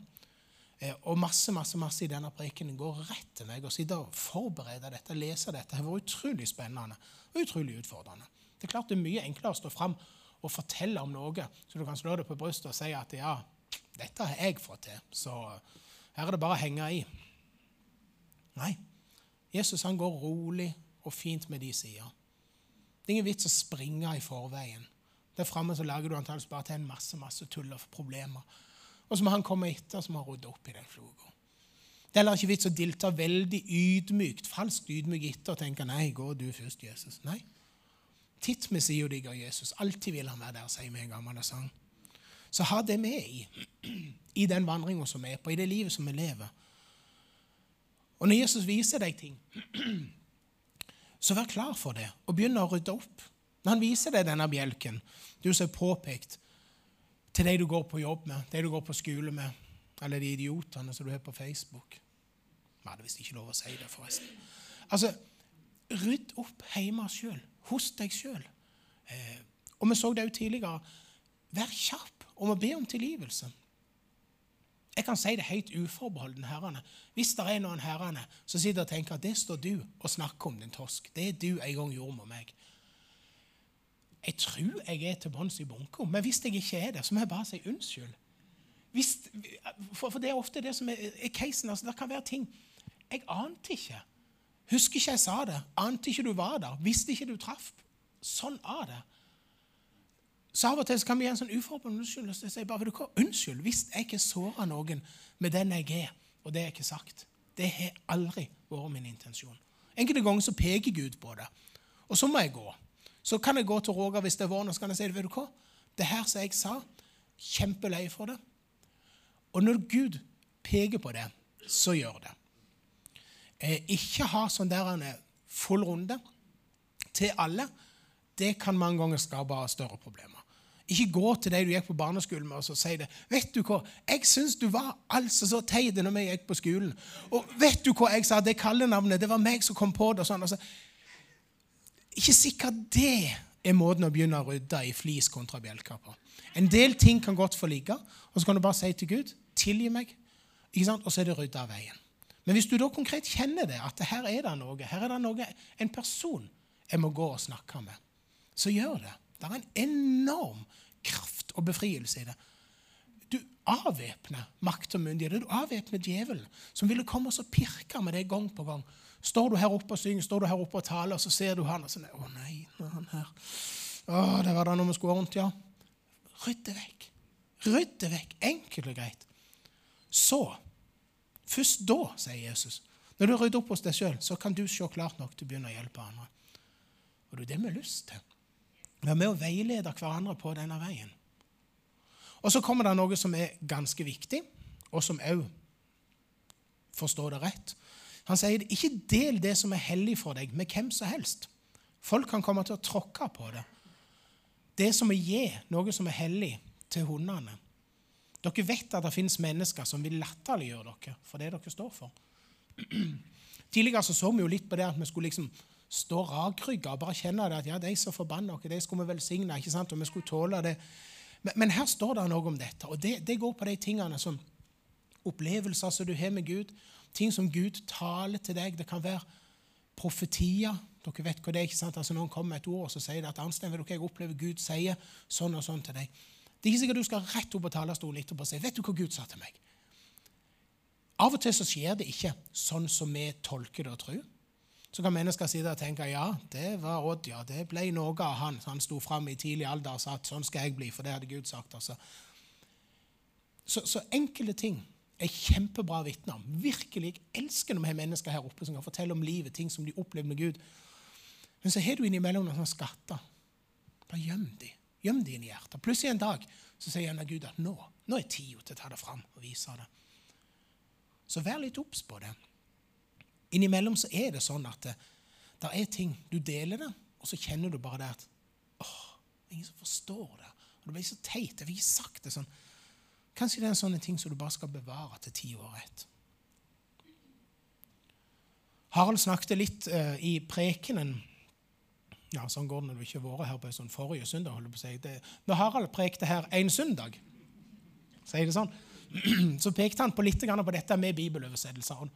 Eh, og masse masse, masse i denne prekenen går rett til meg. Å sitte og forberede dette, lese dette, har vært utrolig spennende og utrolig utfordrende. Det er klart det er mye enklere å stå fram og fortelle om noe, så du kan slå det på brystet og si at ja, dette har jeg fått til, så her er det bare å henge i. Nei. Jesus han går rolig og fint med de sider. Det er ingen vits å springe i forveien. Der framme lager du antakeligvis bare til en masse masse tull og problemer. Og så må han komme etter som har rydda opp i den floga. Det er ikke vits å dilte veldig ydmykt, falskt ydmykt etter og tenke 'nei, gå du først, Jesus'. Nei. Titt med sida di av Jesus. Alltid vil han være der, sier vi en gammel sang. Så ha det med i, i den vandringa som vi er på, i det livet som vi lever. Og når Jesus viser deg ting, så vær klar for det og begynn å rydde opp. Når han viser deg denne bjelken, du som er påpekt til de du går på jobb med, de du går på skole med, eller de idiotene som du har på Facebook Vi hadde visst ikke lov å si det, forresten. Altså, Rydd opp hjemme sjøl, hos deg sjøl. Eh, og vi så det jo tidligere. Vær kjapp om å be om tilgivelse. Jeg kan si det helt uforbeholden herrene. Hvis det er noen herrene som sitter og tenker at det står du og snakker om, din tosk. det er du en gang gjorde med meg. Jeg tror jeg er til bunns i bunka, men hvis jeg ikke er det, så må jeg bare si unnskyld. Hvis, for, for, det er ofte det som er, er casen. Altså, det kan være ting Jeg ante ikke. Husker ikke jeg sa det. Ante ikke du var der. Visste ikke du traff. Sånn er det. Så av og til kan vi gi en sånn uforbeholden unnskyldning. Si bare, hva? Unnskyld hvis jeg ikke såra noen med den jeg er, og det jeg ikke sagt. Det har aldri vært min intensjon. Enkelte ganger så peker Gud på det, og så må jeg gå. Så kan jeg gå til Roger hvis det er våren, og så kan jeg si vet du hva? det her som jeg sa, kjempelei for det. Og når Gud peker på det, så gjør det. Eh, ikke ha sånn der en full runde til alle. Det kan mange ganger skape større problemer. Ikke gå til de du gikk på barneskolen med, og så si det. 'Vet du hva, jeg syns du var altså så teit når vi gikk på skolen.' 'Og vet du hva jeg sa, det kallenavnet, det var meg som kom på det.' og sånn. Altså, ikke sikkert det er måten å begynne å rydde i flis kontra bjelker på. En del ting kan godt få ligge, og så kan du bare si til Gud 'Tilgi meg', og så er det rydda av veien. Men hvis du da konkret kjenner det, at her er det noe, her er det noe, en person jeg må gå og snakke med, så gjør det. Det er en enorm kraft og befrielse i det. Du, avvæpner makt og myndighet. Du avvæpner djevelen, som ville komme og pirke med deg gang på gang. Står du her oppe og synger, står du her oppe og taler, så ser du han og sånn Å nei, han her. Å, det var da når vi skulle ha vondt, ja. Rydd det vekk. Rydd det vekk. Enkelt og greit. Så, først da, sier Jesus, når du rydder opp hos deg sjøl, så kan du se klart nok til å begynne å hjelpe andre. Og det er det vi har lyst til. Vi er med å veilede hverandre på denne veien. Og så kommer det noe som er ganske viktig, og som òg forstår det rett. Han sier ikke del det som er hellig for deg, med hvem som helst. Folk kan komme til å tråkke på det. Det som å gi noe som er hellig, til hundene. Dere vet at det finnes mennesker som vil latterliggjøre dere for det dere står for. Tidligere så, så vi jo litt på det at vi skulle liksom stå rakrygga og bare kjenne det at ja, de som forbanner oss, de skulle vi velsigne, ikke sant? og vi skulle tåle det. Men, men, her står det noe om dette, og det, det går på de tingene som opplevelser som du har med Gud, ting som Gud taler til deg. Det kan være profetier. Dere vet hva det er. ikke sant? Altså Noen kommer med et ord og så sier det at vil dere, jeg opplever Gud sier sånn og sånn til deg. Det er ikke sikkert du skal rett opp på talerstolen etterpå og si vet du hva Gud sa til meg. Av og til så skjer det ikke sånn som vi tolker det og tror. Så kan mennesker sitte og tenke ja, det var Odd, ja, det ble noe av han. Han sto fram i tidlig alder og sa at sånn skal jeg bli, for det hadde Gud sagt. altså. Så, så enkelte ting er kjempebra vitner. Virkelig, Jeg elsker når vi har mennesker her oppe som kan fortelle om livet, ting som de opplevde med Gud. Men så har du innimellom noen sånne skatter. Bare gjem de. Gjem de inn i hjertet. Plutselig en dag så sier gjerne Gud at nå, nå er tida til å ta det fram og vise det. Så vær litt obs på det. Innimellom så er det sånn at det, det, er ting Du deler det, og så kjenner du bare det at åh, ingen som forstår det. Og Det blir så teit. Jeg fikk ikke sagt det sånn. Kanskje det er en sånn ting som du bare skal bevare til ti år etter. Harald snakket litt uh, i prekenen ja, Sånn går det når du ikke har vært her på en sånn forrige søndag. holdt på å si. Det, når Harald prekte her en søndag, sier det sånn, så pekte han på litt på dette med bibeloversettelser.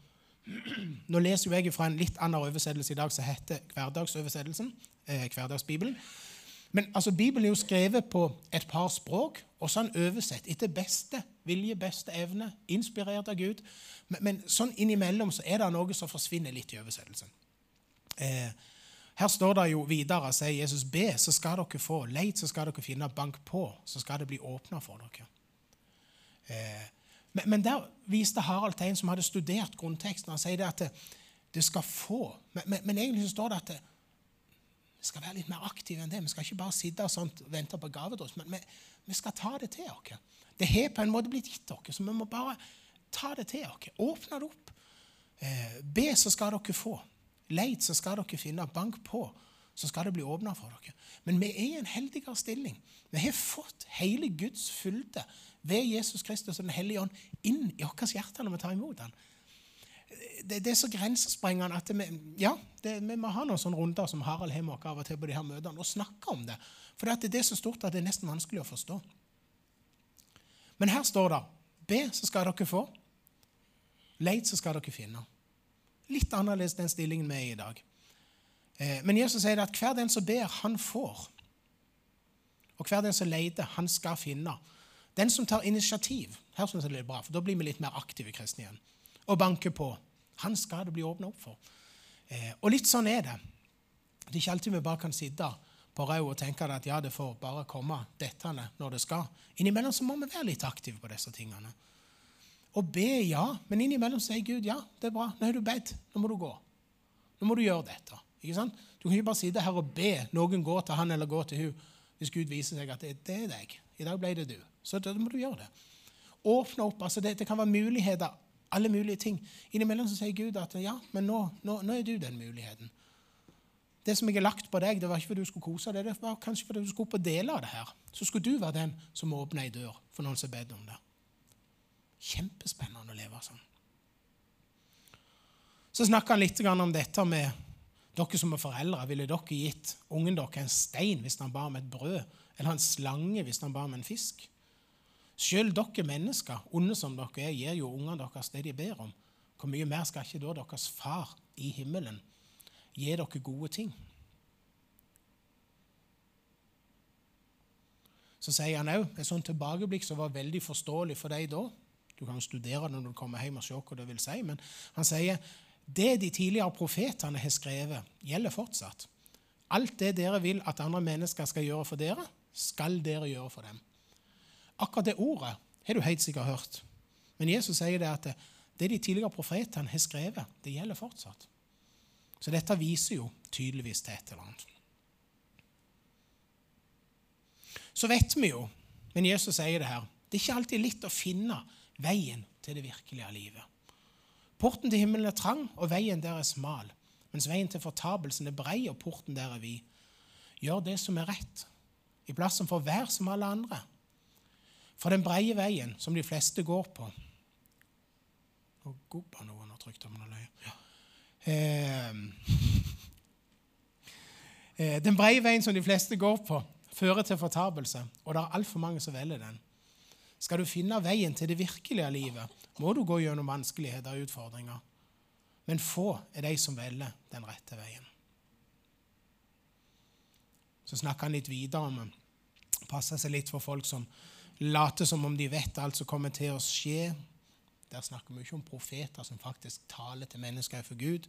Nå leser jeg fra en litt annen oversettelse i dag som heter hverdagsoversettelsen. Eh, hverdagsbibelen. Men altså, Bibelen er jo skrevet på et par språk, og så den oversett etter beste vilje, beste evne, inspirert av Gud. Men, men sånn innimellom så er det noe som forsvinner litt i oversettelsen. Eh, her står det jo videre, sier Jesus, be, så skal dere få. Leit, så skal dere finne. Bank på, så skal det bli åpna for dere. Eh, men, men, der viste Harald Tein, som hadde studert grunnteksten. Han sier det at det, det skal få. Men, men, men, egentlig så står det at det, vi skal være litt mer aktive enn det. Vi skal ikke bare sitte og sånt, vente på gavedryss, men vi, vi, skal ta det til oss. Det har på en måte blitt gitt oss, så vi må bare ta det til oss. Åpne det opp. Eh, be, så skal dere få. Leit, så skal dere finne. Bank på, så skal det bli åpna for dere. Men vi er i en heldigere stilling. Vi har fått hele Guds fylde ved Jesus Kristus og Den hellige ånd inn i vårt hjerte når vi tar imot ham. Det, det, er så grensesprengende at vi, ja, det, vi må ha noen sånne runder som Harald har med av og til på de her møtene, og snakke om det. For det er det så stort at det er nesten vanskelig å forstå. Men her står det Be, så skal dere få. Leit, så skal dere finne. Litt annerledes den stillingen vi er i i dag. Eh, men Jesus sier at hver den som ber, han får. Og hver den som leter, han skal finne. Den som tar initiativ her synes jeg det er bra, for Da blir vi litt mer aktive kristne igjen. Og banker på. Han skal det bli åpna opp for. Eh, og litt sånn er det. Det er ikke alltid vi bare kan sitte på rau og tenke at ja, det får bare komme dettende når det skal. Innimellom så må vi være litt aktive på disse tingene. Og be, ja, men innimellom sier Gud ja, det er bra. Nå har du bedt. Nå må du gå. Nå må du gjøre dette. Ikke sant? Du kan ikke bare sitte her og be noen gå til han eller gå til hun hvis Gud viser seg at det, det er deg. I dag ble det du. Så da må du gjøre det. Åpne opp. altså det, det, kan være muligheter, alle mulige ting. Innimellom så sier Gud at ja, men nå, nå, nå, er du den muligheten. Det som jeg har lagt på deg, det var ikke fordi du skulle kose deg, det var kanskje fordi du skulle på deler av det her. Så skulle du være den som åpner ei dør for noen som bedt om det. Kjempespennende å leve sånn. Så snakka han litt om dette med dere som er foreldre. Ville dere gitt ungen deres en stein hvis han ba om et brød? Eller en slange hvis han ba om en fisk? Selv dere mennesker, onde som dere er, gir jo ungene deres det de ber om. Hvor mye mer skal ikke da deres far i himmelen gi dere gode ting? så sier han òg et sånt tilbakeblikk som var veldig forståelig for deg da. Du kan studere det når du kommer hjem og se hva det vil si, men han sier det de tidligere profetene har skrevet, gjelder fortsatt. Alt det dere vil at andre mennesker skal gjøre for dere, skal dere gjøre for dem. Akkurat det ordet har du helt sikkert hørt. Men Jesus sier det at det de tidligere profetene har skrevet, det gjelder fortsatt. Så dette viser jo tydeligvis til et eller annet. Så vet vi jo, men Jesus sier det her, det er ikke alltid litt å finne veien til det virkelige livet. Porten til himmelen er trang, og veien der er smal. Mens veien til fortapelsen er brei, og porten der er vid. Gjør det som er rett, i plassen for være som alle andre. For den breie veien som de fleste går på Nå gubba noen og trykte om noe løye. Ja. Eh, eh, den breie veien som de fleste går på, fører til fortapelse, og det er altfor mange som velger den. Skal du finne veien til det virkelige livet, må du gå gjennom vanskeligheter og utfordringer. Men få er de som velger den rette veien. Så snakker han litt videre om å passe seg litt for folk som later som om de vet alt som kommer til å skje. Der snakker vi ikke om profeter som faktisk taler til mennesker for Gud.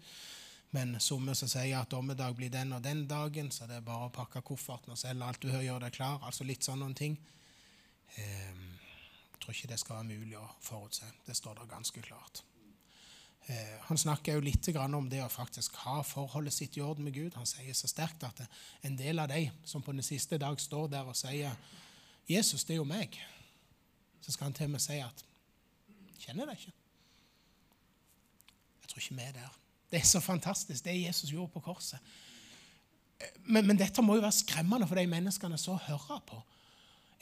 Men somme som sier at dommedag blir den og den dagen, så det er bare å pakke kofferten og selge alt du hører, gjøre deg klar. Altså litt sånn noen ting. Ehm, jeg tror ikke det skal være mulig å forutse. Det står der ganske klart. Eh, han snakker jo litt om det å faktisk ha forholdet sitt i orden med Gud. Han sier så sterkt at en del av de som på den siste dag står der og sier 'Jesus, det er jo meg', så skal han til og med si at 'Kjenner deg ikke'. Jeg tror ikke vi er der. Det er så fantastisk, det Jesus gjorde på korset. Men, men dette må jo være skremmende for de menneskene som hører på.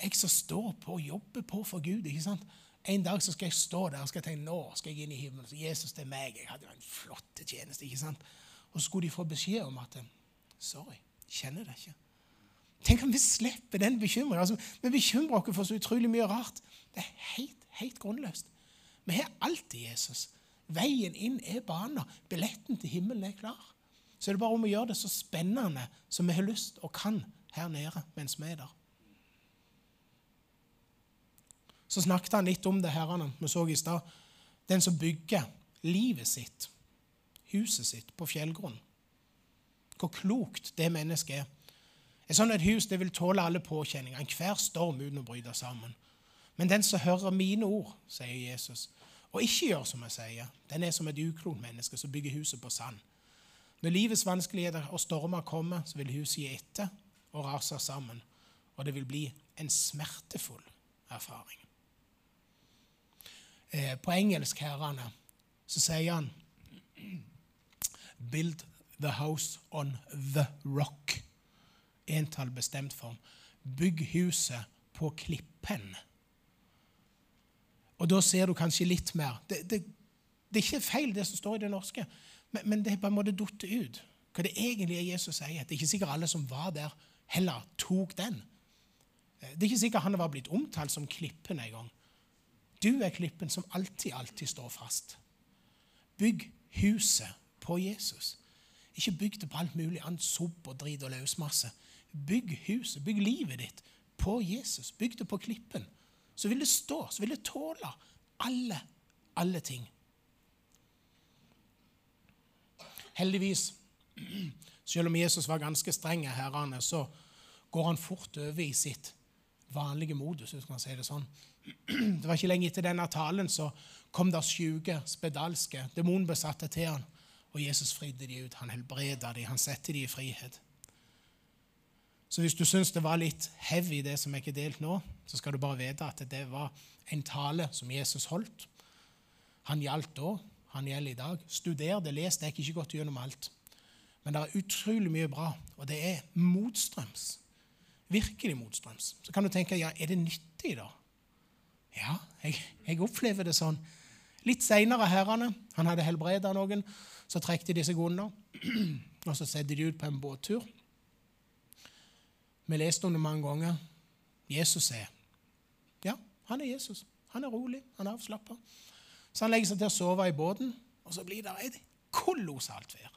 Jeg som står på og jobber på for Gud. ikke sant? En dag så skal jeg stå der og skal tenke nå skal jeg inn i himmelen. Så Jesus, det er meg. Jeg hadde jo en flott tjeneste. ikke sant? Og så skulle de få beskjed om at Sorry, kjenner deg ikke. Tenk om vi slipper den bekymringen. Altså, vi bekymrer oss for så utrolig mye rart. Det er helt, helt grunnløst. Vi har alltid Jesus. Veien inn er banen. Billetten til himmelen er klar. Så er det bare om å gjøre det så spennende som vi har lyst og kan her nede mens vi er der. Så snakket han litt om det herrene vi så i stad. Den som bygger livet sitt, huset sitt, på fjellgrunn. Hvor klokt det mennesket er. Et sånt hus det vil tåle alle påkjenninger, enhver storm uten å bryte sammen. Men den som hører mine ord, sier Jesus, og ikke gjør som jeg sier, den er som et uklont menneske som bygger huset på sand. Når livets vanskeligheter og stormer kommer, så vil huset gi etter og rase sammen. Og det vil bli en smertefull erfaring. Eh, på engelsk herrene, så sier han Build the house on the rock entall bestemt form. Bygg huset på klippen. Og da ser du kanskje litt mer. Det, det, det er ikke feil, det som står i det norske, men, men det er på en måte datt ut. Hva det egentlig er Jesus sier. Det er ikke sikkert alle som var der, heller tok den. Det er ikke sikkert han var blitt omtalt som klippen en gang. Du er klippen som alltid, alltid står fast. Bygg huset på Jesus. Ikke bygg det på alt mulig annet sopp og drit og løsmasse. Bygg huset, bygg livet ditt på Jesus. Bygg det på klippen. Så vil det stå, så vil det tåle alle, alle ting. Heldigvis, selv om Jesus var ganske streng, herrene, så går han fort over i sitt vanlige modus. hvis man si Det sånn. Det var ikke lenge etter denne talen så kom der sjuke, spedalske, demonbesatte til han, og Jesus fridde de ut. Han helbreda de, han satte de i frihet. Så hvis du syns det var litt heavy, det som jeg ikke delt nå, så skal du bare vite at det var en tale som Jesus holdt. Han gjaldt da, han gjelder i dag. Studer det, les det. Jeg har ikke gått gjennom alt. Men det er utrolig mye bra, og det er motstrøms. Virkelig motstrøms. Så kan du tenke ja, er det nyttig, da? Ja, jeg, jeg opplever det sånn. Litt seinere, herrene, han hadde helbreda noen, så trekte de seg unna. Og så setter de ut på en båttur. Vi leste om det mange ganger. Jesus er Ja, han er Jesus. Han er rolig, han er avslappa. Så han legger seg til å sove i båten, og så blir det et kolossalt vær.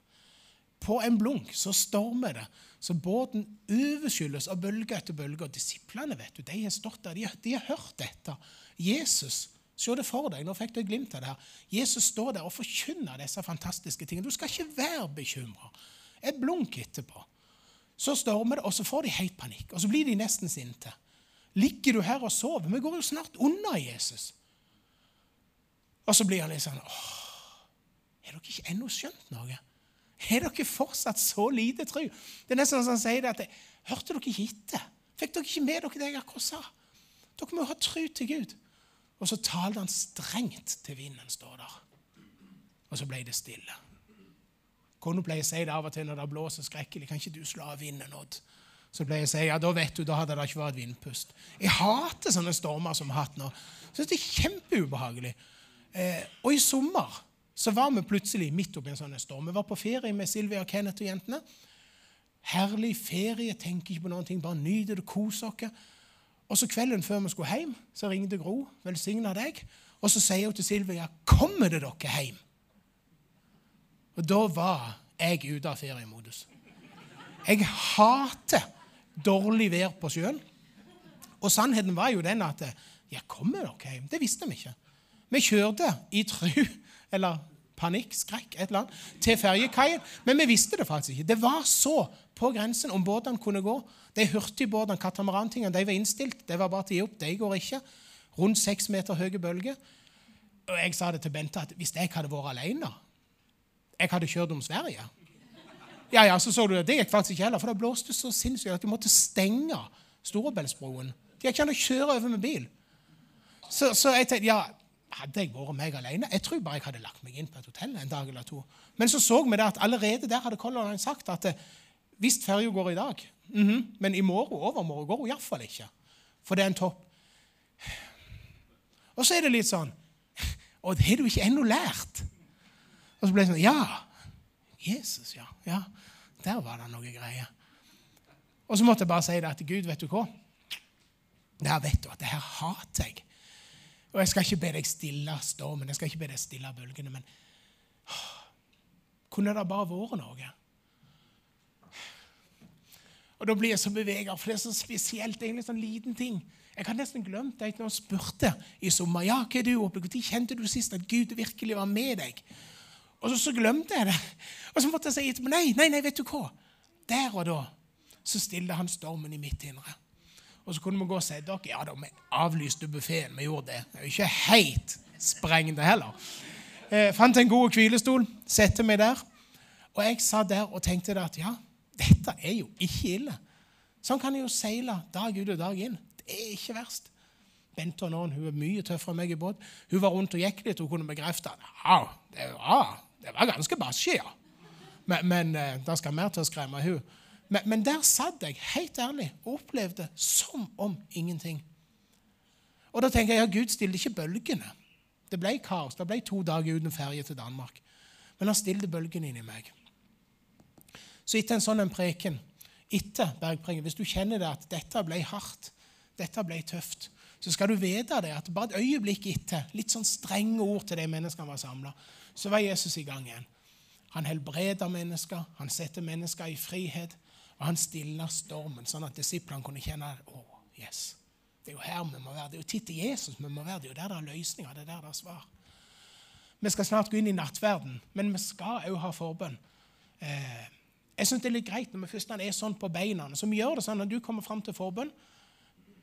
på en blunk så stormer det. Så båten overskylles av bølge etter bølge. Og disiplene vet du, de har stått der, de, de har hørt dette. Jesus Se det for deg. Nå fikk du et glimt av det her. Jesus står der og forkynner disse fantastiske tingene. Du skal ikke være bekymra. Et blunk etterpå. Så stormer det, og så får de helt panikk. Og så blir de nesten sinte. Ligger du her og sover? Vi går jo snart unna Jesus. Og så blir han litt sånn Åh, Har dere ikke ennå skjønt noe? Har dere fortsatt så lite tro? Det er nesten sånn som han sier det at Hørte dere ikke etter? Fikk dere ikke med dere det jeg akkurat sa? Dere må ha tro til Gud. Og så talte han strengt til vinden, står der. Og så ble det stille. Kona pleier å si det av og til når det blåser skrekkelig. Kan ikke du slå av vinden, Odd? Så pleier jeg å si ja, da vet du, da hadde det ikke vært vindpust. Jeg hater sånne stormer som vi har hatt nå. Syns det er kjempeubehagelig. Eh, og i sommer så var vi plutselig midt oppi en sånn storm. Vi var på ferie med Silvia og Kenneth og jentene. Herlig ferie, tenker ikke på noen ting, bare nyter det, koser oss. Og så Kvelden før vi skulle hjem, så ringte Gro. velsigna deg. Og så sier hun til Silvia, 'Kommer det dere hjem?' Og da var jeg ute av feriemodus. Jeg hater dårlig vær på sjøen. Og sannheten var jo den at ja, kommer dere hjem? Det visste vi ikke. Vi kjørte i tru, eller panikk, skrekk, et eller annet, til ferjekaien. Men vi visste det faktisk ikke. Det var så på grensen om båtene kunne gå. De hurtigbåtene, katamarantingene, de var innstilt. Det var bare til å gi opp. De går ikke. Rundt seks meter høye bølger. Og jeg sa det til Bente at hvis jeg hadde vært alene Jeg hadde kjørt om Sverige. Ja, ja, så så du det. Det gikk faktisk ikke heller, for det blåste så sinnssykt at de måtte stenge Storebeltsbroen. Det gikk ikke an å kjøre over med bil. Så, så jeg tenkte ja, hadde jeg vært meg alene Jeg tror bare jeg hadde lagt meg inn på et hotell en dag eller to. Men så så vi det at allerede der hadde Color Line sagt at hvis ferja går i dag mm -hmm, Men i morgen overmorgen går hun iallfall ikke. For det er en topp. Og så er det litt sånn Og det har du ikke ennå lært? Og så ble jeg sånn Ja. Jesus, ja. ja. Der var det noe greier. Og så måtte jeg bare si det til Gud, vet du hva? Det vet du at det her hater jeg. Og jeg skal ikke be deg stille stormen, jeg skal ikke be deg stille bølgene, men kunne det bare vært noe? Og Da blir jeg så bevega, for det er så spesielt. Det er en sånn liten ting. Jeg har nesten glemt det når jeg spurte i sommer. Ja, hva er du opplevd? Når kjente du sist at Gud virkelig var med deg? Og så, så glemte jeg det. Og så måtte jeg si etterpå nei, nei, nei, vet du hva? Der og da så stille han stormen i mitt indre. Og så kunne vi gå og si dere, ja da, vi avlyste buffeen. Vi gjorde det. Det er jo ikke helt sprengende heller. Eh, fant en god hvilestol, sette meg der. Og jeg sa der og tenkte at ja, dette er jo ikke ille. Sånn kan jeg jo seile dag ut og dag inn. Det er ikke verst. Bente og noen, hun er mye tøffere enn meg i båt. Hun var rundt og gikk litt og kunne bekrefte ja, det var, det var ganske basje, ja. Men, men eh, det skal mer til å skremme henne. Men, men, der satt jeg helt ærlig og opplevde som om ingenting. Og da tenker jeg ja, Gud stilte ikke bølgene. Det ble kaos. Det ble to dager uten ferje til Danmark. Men han stilte bølgene inn i meg. Så etter en sånn en preken, etter bergpreken, hvis du kjenner det at dette ble hardt, dette ble tøft, så skal du vite det at bare et øyeblikk etter, litt sånn strenge ord til de menneskene var samla, så var Jesus i gang igjen. Han helbreder mennesker, han setter mennesker i frihet, og han stiller stormen, sånn at disiplene kunne kjenne å, oh, yes, det er jo her vi må være. Det er jo tid til Jesus vi må være. Det er jo der det er løsninger. Det er der det er svar. Vi skal snart gå inn i nattverden, men vi skal òg ha forbønn. Eh, jeg synes det er litt greit når vi først er sånn på beina. Så vi gjør det sånn når du kommer fram til forbønn,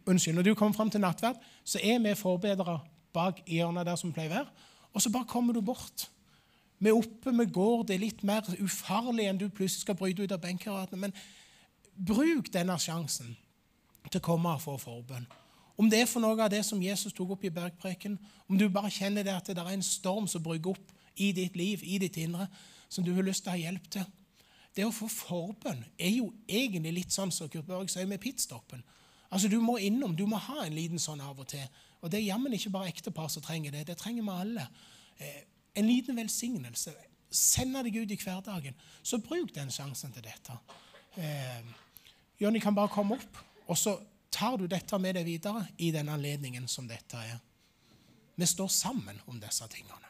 unnskyld, når du kommer fram til nattverd, så er vi forbedere bak hjørnet der som pleier å være. Og så bare kommer du bort. Vi er oppe, vi går, det er litt mer ufarlig enn du plutselig skal bryte ut av benkeratene. Men bruk denne sjansen til å komme og få forbønn. Om det er for noe av det som Jesus tok opp i bergpreken, om du bare kjenner det at det er en storm som brygger opp i ditt liv, i ditt indre, som du har lyst til å ha hjelp til, det å få forbønn er jo egentlig litt sånn som Kurt Børg sier med pitstoppen. Altså, Du må innom, du må ha en liten sånn av og til. Og det er jammen ikke bare ektepar som trenger det. Det trenger vi alle. En liten velsignelse. Sende deg ut i hverdagen. Så bruk den sjansen til dette. Eh, Jonny kan bare komme opp, og så tar du dette med deg videre i den anledningen som dette er. Vi står sammen om disse tingene.